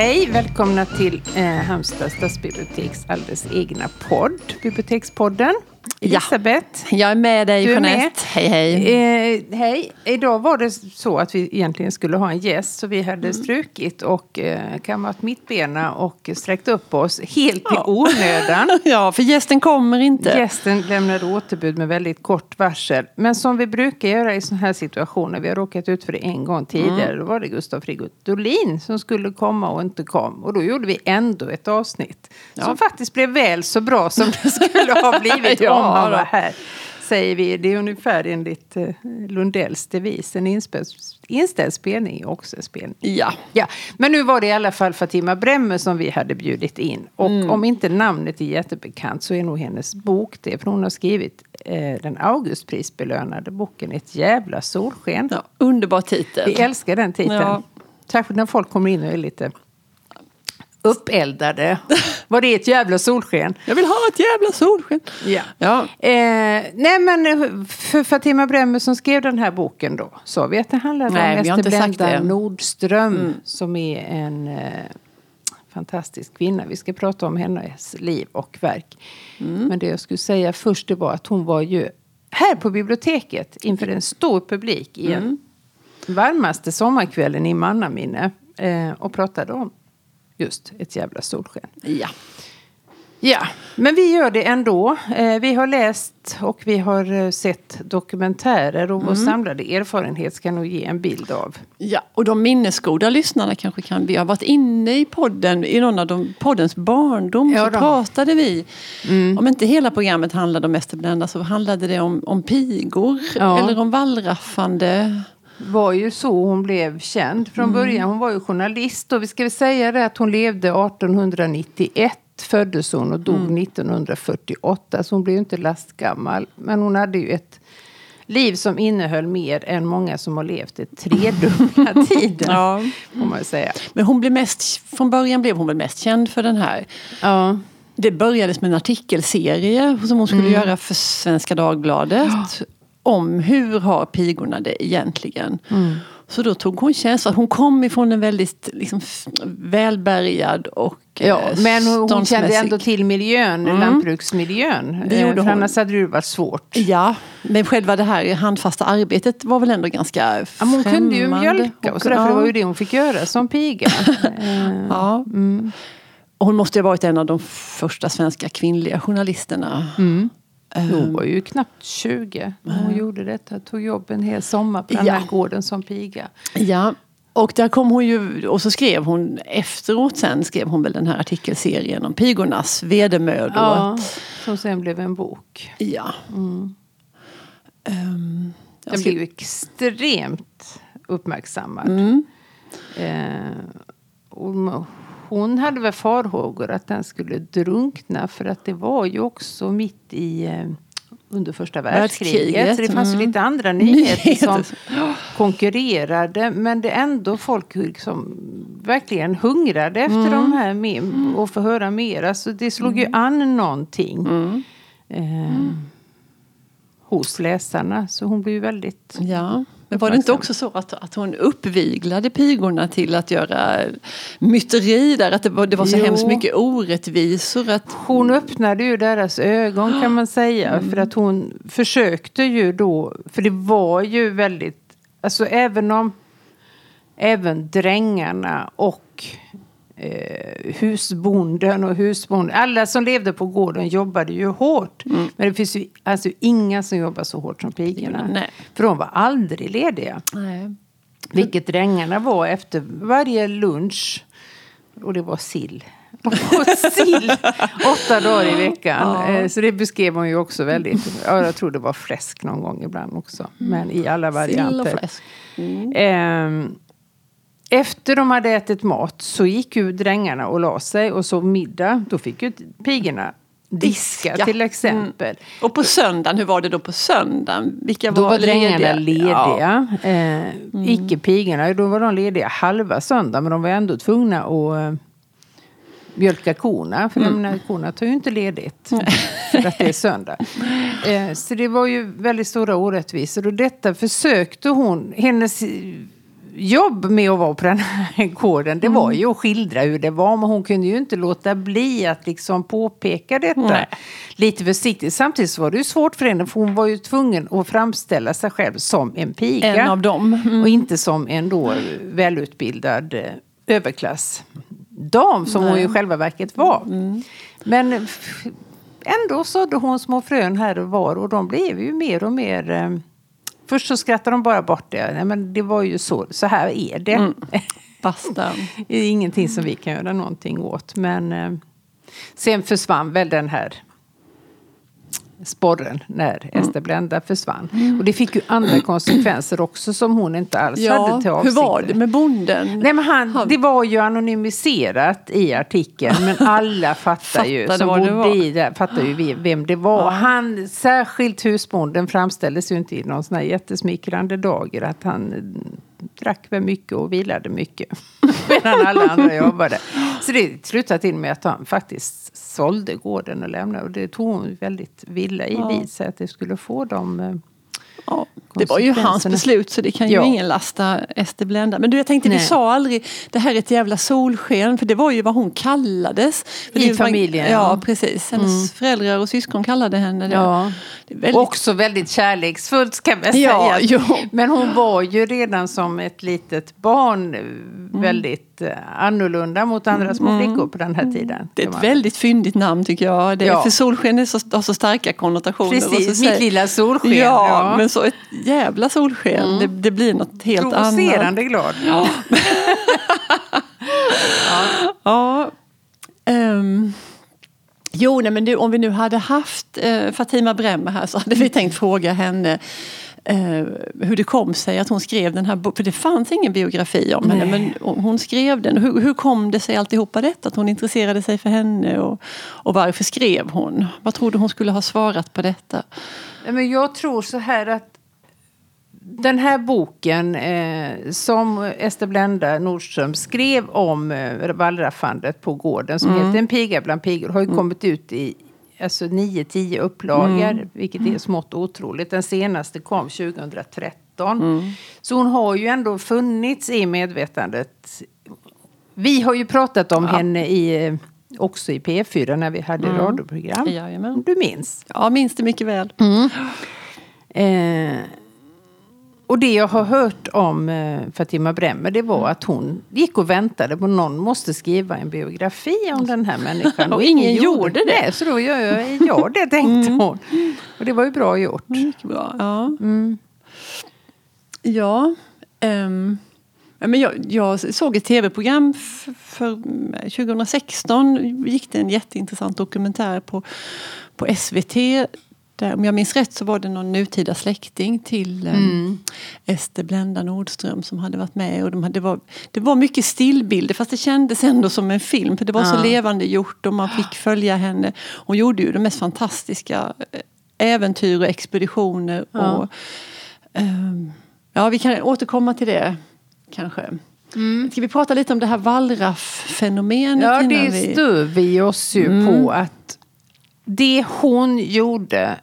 Hej, välkomna till eh, Halmstad stadsbiblioteks alldeles egna podd, Bibliotekspodden. Elisabeth. Ja, jag är med dig Du Jeanette. med. Hej hej. Eh, hej, idag var det så att vi egentligen skulle ha en gäst så vi hade Mm. strukit och eh, kammat mittbena och sträckt upp oss helt i onödan. Ja, för gästen kommer inte. Gästen lämnade återbud med väldigt kort varsel. Men som vi brukar göra i sådana här situationer, vi har råkat ut för det en gång tidigare, Mm. då var det Gustav Fridolin som skulle komma och inte kom. Och då gjorde vi ändå ett avsnitt som faktiskt blev väl så bra som det skulle ha blivit Ja, om han var här. Säger vi. Det är ungefär enligt eh, Lundells devis. En inställd spelning är också en spelning. Ja. Ja, men nu var det i alla fall Fatima Bremme som vi hade bjudit in. Och Mm. om inte namnet är jättebekant så är nog hennes bok det. För hon har skrivit eh, den Augustprisbelönade boken Ett jävla solsken. ja, underbar titel. Vi älskar den titeln. Ja. Särskilt när folk kommer in och är lite uppeldade. Var det ett jävla solsken? Jag vill ha ett jävla solsken. Ja. Ja. Eh, nej men eh, för Fatima Bremmer som skrev den här boken då. Sa vi att det handlade Nej, om Ester Blenda. Nordström. Som är en eh, fantastisk kvinna. Vi ska prata om hennes liv och verk. Men det jag skulle säga först det var att hon var ju här på biblioteket inför en stor publik i en varmaste sommarkvällen i mannaminne. Eh, och pratade om just ett jävla solsken. Ja. Ja, men vi gör det ändå. Eh, vi har läst och vi har eh, sett dokumentärer och vår samlade erfarenhet ska nog ge en bild av. ja, och de minnesgoda lyssnarna kanske kan... Vi har varit inne i podden, i någon av de, poddens barndom, Ja, så då. pratade vi. Om inte hela programmet handlade om Ester Blenda så handlade det om, om pigor Ja. eller om wallraffande. Var ju så hon blev känd från början. Hon var ju journalist och vi ska väl säga det att hon levde 1891 föddes hon och dog 1948 så hon blev ju inte lastgammal. Men hon hade ju ett liv som innehöll mer än många som har levt ett tredubbla tiden. Ja. Får man säga. Men hon blev mest, från början blev hon väl mest känd för den här Ja. Det började med en artikelserie som hon skulle göra för Svenska Dagbladet. Om hur har pigorna det egentligen. Så då tog hon tjänst. Hon kom ifrån en väldigt liksom, välbärgad och Ja, eh, men hon, hon kände ändå till miljön, lantbruksmiljön. Det Eh, gjorde för hon. annars hade det varit svårt. Ja, men själva det här handfasta arbetet var väl ändå ganska Ja, men hon kunde ju främmande. mjölka och sådär, för det var ju det hon fick göra som piga. Eh, Ja. Och hon måste ju ha varit en av de första svenska kvinnliga journalisterna. Hon var ju knappt 20 när hon gjorde detta. Tog jobb en hel sommar på den Ja. här gården som piga. Ja, och där kom hon ju, och så skrev hon efteråt sen skrev hon väl den här artikelserien om pigornas vedermödor. Ja, som sen blev en bok. ja. Ehm, jag Den ska- blev ju extremt uppmärksammad. Mm. Eh, och hon hade väl farhågor att den skulle drunkna för att det var ju också mitt i eh, under första världskriget. Världskriget, Så det fanns ju mm. lite andra nyheter som konkurrerade. Men det är ändå folk liksom verkligen hungrade efter Mm. de här med, och få höra mer. Alltså det slog ju an någonting. Mm. Eh, hos läsarna. Så hon blev ju väldigt... Ja. Men var det inte också så att, att hon uppviglade pigorna till att göra myteri där? Att det var, det var så Jo. hemskt mycket orättvisor? Att, Hon öppnade ju deras ögon kan man säga. För att hon försökte ju då, för det var ju väldigt, alltså även om även drängarna och eh, husbonden och husbonden, alla som levde på gården jobbade ju hårt. Men det finns ju alltså inga som jobbar så hårt som pigorna. Nej. För de var aldrig lediga. nej. Vilket drängarna var efter varje lunch. Och det var sill. Åt sill åtta dagar i veckan. Eh, Så det beskrev hon ju också väldigt. Ja, jag tror det var fläsk någon gång ibland också. Men i alla Sill och varianter. fläsk. Ehm, Efter de hade ätit mat så gick ju drängarna och la sig och sov middag. Då fick ju pigorna diska, Diska. till exempel. Och på söndagen, hur var det då på söndagen? Vilka Då var, var drängarna Ja. lediga. Eh, Icke pigorna. Då var de lediga halva söndag. Men de var ändå tvungna att eh, mjölka korna. För jag menar, korna tar ju inte ledigt. För att det är söndag. Eh, så det var ju väldigt stora orättvisor. Och detta försökte hon. Hennes jobb med att vara på den här gården, det var ju att skildra hur det var. Men hon kunde ju inte låta bli att liksom påpeka detta Nej. lite försiktigt. Samtidigt så var det ju svårt för henne, för hon var ju tvungen att framställa sig själv som en piga. En av dem. Mm. Och inte som en då välutbildad eh, överklassdam som hon ju i själva verket var. Men f- ändå sådde hon små frön här och var och de blev ju mer och mer... Först så skrattade de bara bort det. Nej, men det var ju så, så här är det. Basta. det är ingenting som vi kan göra någonting åt. Men eh, sen försvann väl den här sporren när Ester Blenda försvann. Och det fick ju andra konsekvenser också som hon inte alls Ja, hade till hur avsikt. var det med bonden? Nej, men han, det var ju anonymiserat i artikeln men alla fattar ju som bodde i det, fattar ju vem det var. Han, särskilt husbonden framställdes ju inte i någon sån här jättesmickrande dager att han drack väl mycket och vilade mycket. Medan alla andra jobbade. Så det slutade till med att han faktiskt sålde gården och lämnade. Och det tog hon väldigt villa i vid sig att det skulle få de eh, Ja, det var ju hans beslut så det kan ju Ja. ingen lasta Ester Blenda. Men du jag tänkte vi Nej. sa aldrig det här är ett jävla solsken för det var ju vad hon kallades. För I familjen, Ja, ja. precis. Hennes föräldrar och syskon kallade henne det. Ja. det är väldigt... Också väldigt kärleksfullt ska man Ja, säga. jo. Men hon var ju redan som ett litet barn eh, väldigt eh, annorlunda mot andra små flickor på den här tiden. Mm. Det är ett väldigt fyndigt namn tycker jag. Det är, Ja. För solsken är så, har så starka konnotationer. Precis, mitt lilla solsken. Ja, Ja, Mm. men så ett jävla solsken. Det, det blir något helt annat. Provocerande glad. Ja. ja. ehm, jo, nej, men du, om vi nu hade haft eh, Fatima Bremmer här så hade vi tänkt fråga henne eh, hur det kom sig att hon skrev den här boken. För det fanns ingen biografi om henne, Nej. men hon skrev den. Hur, hur kom det sig alltihopa detta? Att hon intresserade sig för henne och, och varför skrev hon? Vad tror du hon skulle ha svarat på detta? Men jag tror så här att den här boken eh, som Ester Blenda Nordström skrev om eh, wallraffandet på gården som heter En piga bland pigor har ju kommit ut i alltså 9-10 upplagor, vilket är smått otroligt. Den senaste kom 2013. Så hon har ju ändå funnits i medvetandet. Vi har ju pratat om henne i, eh, också i P4 när vi hade radioprogram. Jajamän. Du minns. Ja, minns det mycket väl. Eh, och det jag har hört om eh, Fatima Bremmer det var att hon gick och väntade på någon måste skriva en biografi om den här människan. Och ingen gjorde det. Så då gör jag, jag det tänkte hon. Och det var ju bra gjort. Mycket bra. Ja. Ja. ehm, ja, men jag, jag såg ett tv-program för 2016. gick det en jätteintressant dokumentär på, på SVT. Där, om jag minns rätt så var det någon nutida släkting till um, Ester Blenda Nordström som hade varit med. Och de hade, det, var, det var mycket stillbilder fast det kändes ändå som en film. För det var så Ja. levande gjort och man fick följa henne. Hon gjorde ju de mest fantastiska eh, äventyr och expeditioner. Ja. Och, ehm, ja, vi kan återkomma till det kanske. Ska vi prata lite om det här wallraff-fenomenet? Ja, det vi... stör vi oss ju på att det hon gjorde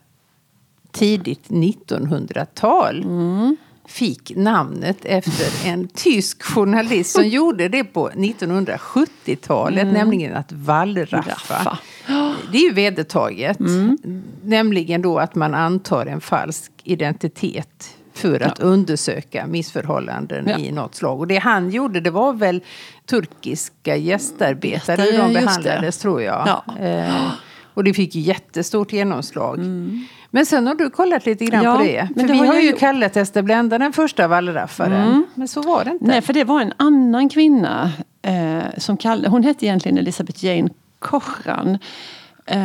tidigt 1900-tal fick namnet efter en tysk journalist som gjorde det på 1970-talet, nämligen att wallraffa. Raffa. Det är ju vedertaget. Nämligen då att man antar en falsk identitet för att undersöka missförhållanden Ja. i något slag. Och det han gjorde det var väl turkiska gästarbetare, hur Ja, de det. behandlades tror jag. Ja. Eh, och det fick jättestort genomslag. Men sen har du kollat lite grann Ja, på det. men För det vi har ju gjort. kallat Ester Blenda den första wallraffaren. Men så var det inte. Nej, för det var en annan kvinna eh, som kallade, hon hette egentligen Elisabeth Jane Kochran. Eh,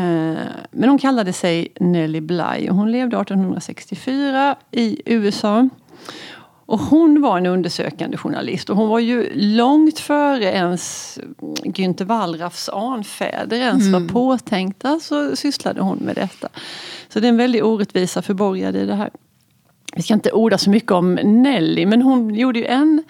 men hon kallade sig Nellie Bly och hon levde 1864 i USA. Och hon var en undersökande journalist och hon var ju långt före ens Günther Wallraffs anfäder ens var påtänkta så sysslade hon med detta. Så det är en väldig orättvisa förborgad i det här. Vi ska inte orda så mycket om Nelly men hon gjorde ju en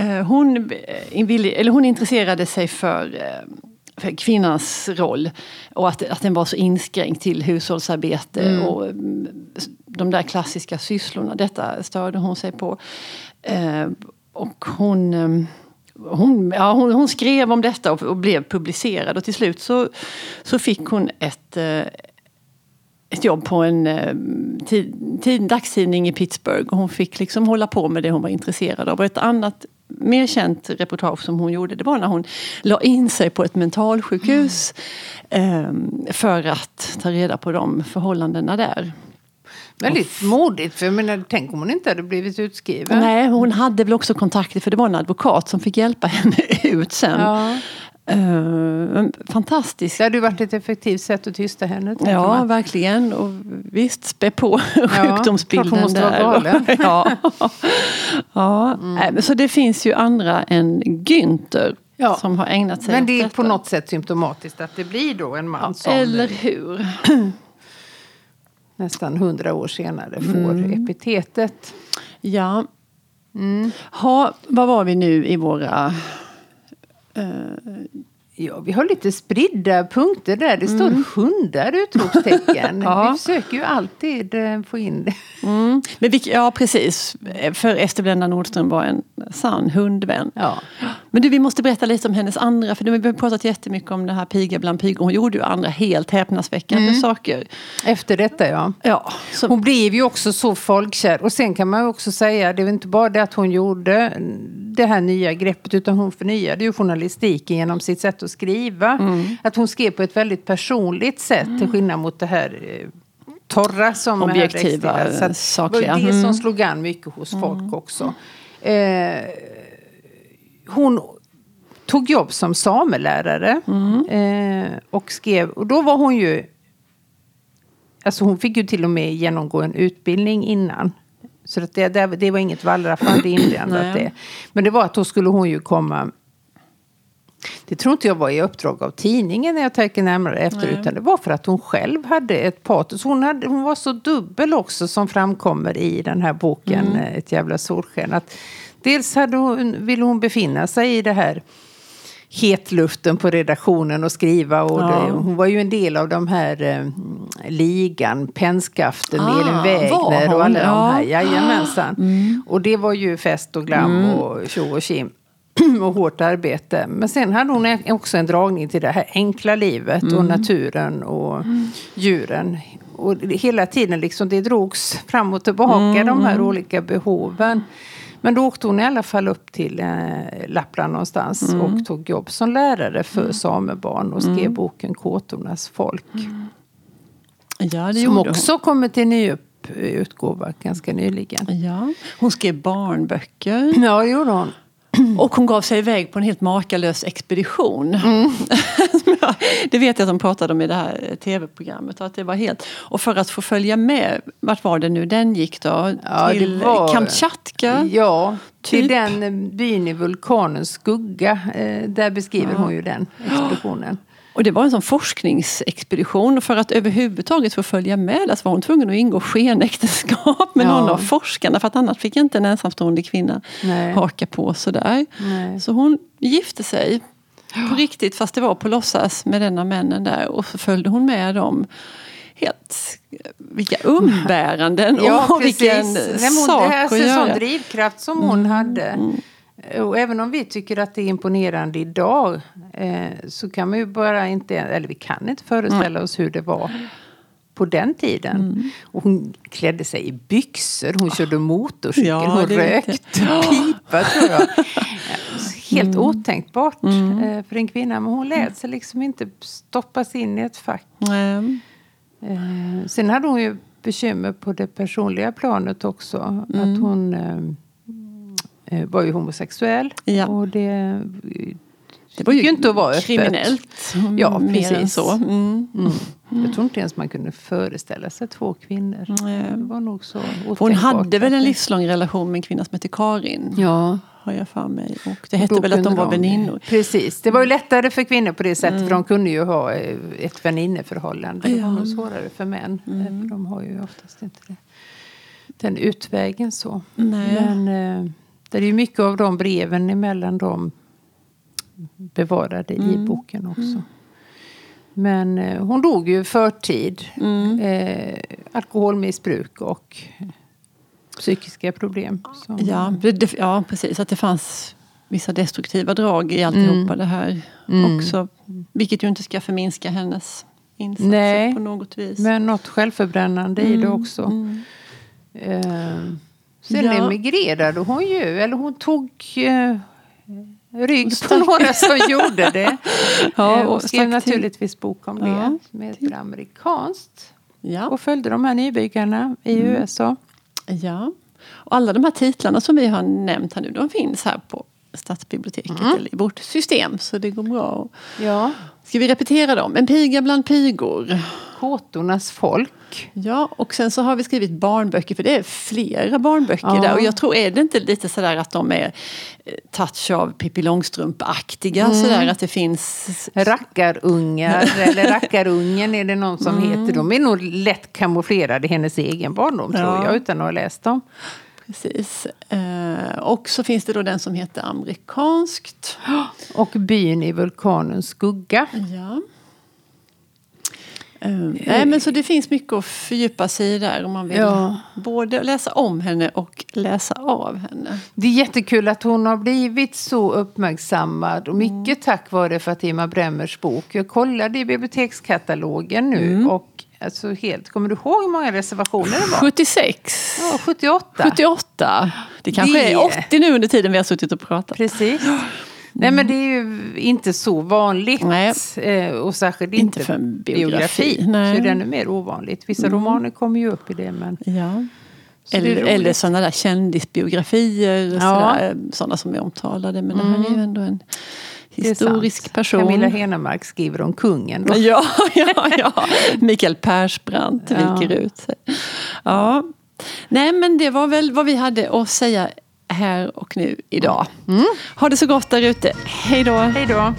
Eh, hon, eh, eller hon intresserade sig för, eh, för kvinnans roll och att, att den var så inskränkt till hushållsarbete och mm, de där klassiska sysslorna. Detta störde hon sig på. Eh, och hon, eh, hon, ja, hon, hon, skrev om detta och, och, blev publicerad. Och till slut så, så fick hon ett, eh, ett jobb på en tid, tid, dagstidning i Pittsburgh. Och hon fick liksom hålla på med det hon var intresserad av. Och ett annat mer känt reportage som hon gjorde det var när hon la in sig på ett mentalsjukhus mm. eh, för att ta reda på de förhållandena där. Väldigt modigt, för jag menar, tänk om hon inte hade blivit utskriven. Nej, hon hade väl också kontakter för det var en advokat som fick hjälpa henne ut sen. Ja. Uh, fantastiskt. Det hade ju varit ett effektivt sätt att tysta henne. Ja, man. verkligen. Och visst, spä på ja, sjukdomsbilden hon måste där. Vara galen. ja. ja. Mm. Så det finns ju andra än Günther ja. som har ägnat sig Men det är detta. på något sätt symptomatiskt att det blir då en man som... Eller hur. Nästan hundra år senare får mm. epitetet. Ja. Mm. Ha, vad var vi nu i våra... Uh, Ja, vi har lite spridda punkter där. Det står mm. hundar utropstecken. ja. Vi försöker ju alltid eh, få in det. Mm. Men vi, ja, precis. För Ester Blenda Nordström var en sann hundvän. Ja. Men du, vi måste berätta lite om hennes andra. För vi har pratat jättemycket om det här piga bland pigor. Hon gjorde ju andra helt häpnadsväckande mm. saker. Efter detta, ja. ja så. Hon blev ju också så folkkär. Och sen kan man också säga, det var inte bara det att hon gjorde det här nya greppet. Utan hon förnyade ju journalistiken genom sitt sätt att skriva. Mm. Att hon skrev på ett väldigt personligt sätt mm. till skillnad mot det här eh, torra som Objektiva, så sakliga. Det var det som mm. slog an mycket hos folk mm. också. Eh, hon tog jobb som samelärare mm. eh, och skrev, och då var hon ju Alltså hon fick ju till och med genomgå en utbildning innan. Så det, det, det var inget wallraffande inblandat det. Men det var att då skulle hon ju komma det tror inte jag var i uppdrag av tidningen när jag tänker närmare efter. Nej. Utan det var för att hon själv hade ett patos. Hon, hade, hon var så dubbel också som framkommer i den här boken mm. Eh, ett jävla solsken. Att dels hade hon, ville hon befinna sig i det här hetluften på redaktionen och skriva. Och ja. det, hon var ju en del av de här eh, ligan, Pennskaften, ah, Elin Wägner och alla ja. de här. Jajamensan. Mm. Och det var ju fest och glam mm. och tjo och kim. och hårt arbete. Men sen hade hon också en dragning till det här enkla livet mm. och naturen och mm. djuren. Och hela tiden liksom det drogs fram och tillbaka mm. de här olika behoven. Men då åkte hon i alla fall upp till eh, Lappland någonstans mm. och tog jobb som lärare för mm. samebarn och skrev mm. boken Kåtornas folk. Ja, som också hon. kommer till ny utgåva ganska nyligen. Ja. Hon skrev barnböcker. Ja, det gjorde hon. Och hon gav sig iväg på en helt makalös expedition. Mm. det vet jag att de pratade om i det här tv-programmet. Att det var helt, och för att få följa med, vart var det nu den gick då? Ja, till var, Kamchatka? Ja, typ. till den byn i vulkanens skugga. Eh, där beskriver ja. hon ju den expeditionen. Och det var en sån forskningsexpedition. För att överhuvudtaget få följa med så var hon tvungen att ingå skenäktenskap med ja. någon av forskarna. För att annars fick inte en ensamstående kvinna Nej. haka på sådär. Nej. Så hon gifte sig på riktigt, fast det var på låtsas med den av männen där. Och så följde hon med dem. Helt, vilka umbäranden ja, och precis. vilken Nej, hon, sak det här, att göra. Sån drivkraft som hon mm. hade. Mm. Och även om vi tycker att det är imponerande idag eh, så kan man ju bara inte, eller vi kan inte föreställa mm. oss hur det var på den tiden. Mm. Och hon klädde sig i byxor, hon körde motorcykel, ja, hon rökte pipa tror jag. Helt mm. otänkbart mm. Eh, för en kvinna. Men hon lät sig liksom inte stoppas in i ett fack. Eh, sen hade hon ju bekymmer på det personliga planet också. Att mm. hon Eh, var ju homosexuell. Ja. Och det, det var ju, inte att vara kriminellt. Mm, ja, precis. så. Mm. Mm. Jag tror inte ens man kunde föreställa sig två kvinnor. Det var nog så Hon hade väl en livslång relation med en kvinna som hette Karin. Ja. Har jag för mig. Och det hette väl att de var väninnor. Precis. Det var ju lättare för kvinnor på det sättet. Mm. För de kunde ju ha eh, ett väninneförhållande. Det var nog svårare för män. Mm. För de har ju oftast inte det. den utvägen så. Nej. Men, det är ju mycket av de breven emellan dem bevarade mm. i boken också. Mm. Men eh, hon dog ju förtid. Mm. Eh, alkoholmissbruk och psykiska problem. Så. Ja, det, ja, precis. Att det fanns vissa destruktiva drag i alltihopa det här också. Vilket ju inte ska förminska hennes insatser Nej, på något vis. Men något självförbrännande i det Mm, också. mm. Eh, sen Ja. emigrerade hon ju, eller hon tog eh, rygg på några som gjorde det. Ja, Eh, och och skrev naturligtvis bok om det, Ja, som heter amerikanskt. Ja. Och följde de här nybyggarna i Mm. USA. Ja. Och alla de här titlarna som vi har nämnt här nu, de finns här på Stadsbiblioteket Mm. eller i vårt system. Så det går bra. Ja. Ska vi repetera dem? En piga bland pigor. Kåtornas folk. Ja, och sen så har vi skrivit barnböcker, för det är flera barnböcker Ja. där. Och jag tror, är det inte lite sådär att de är eh, touch av Pippi Långstrump-aktiga? Mm. Sådär att det finns... Rackarungar, eller rackarungen är det någon som Mm. heter. De är nog lätt kamouflerade i hennes egen barndom tror Ja. jag, utan att ha läst dem. Precis. Eh, och så finns det då den som heter amerikanskt. Och byn i vulkanens skugga. Ja. Eh, nej, men så det finns mycket att fördjupa sig i där om man vill Ja. både läsa om henne och läsa av henne. Det är jättekul att hon har blivit så uppmärksammad. Och Mm. mycket tack vare Fatima Bremmers bok. Jag kollade i bibliotekskatalogen nu. Mm. Och alltså helt, kommer du ihåg hur många reservationer det var? 76. Ja, 78. 78. Det kanske Det- är 80 nu under tiden vi har suttit och pratat. Precis. Nej men det är ju inte så vanligt. Nej. Eh, och särskilt Inte inte, för en biografi. biografi. Nej. Så det är ännu mer ovanligt. Vissa romaner kommer ju upp i det. Men Ja. Så Eller, eller sådana där kändisbiografier. Ja. Sådär, sådana som är omtalade. Men det här är ju ändå en historisk person. Camilla Henemark skriver om kungen. Då. Ja, ja, ja. Mikael Persbrandt Ja. viker ut sig. Ja. Nej, men det var väl vad vi hade att säga här och nu idag. Mm. Ha det så gott där ute. Hej då! Hej då!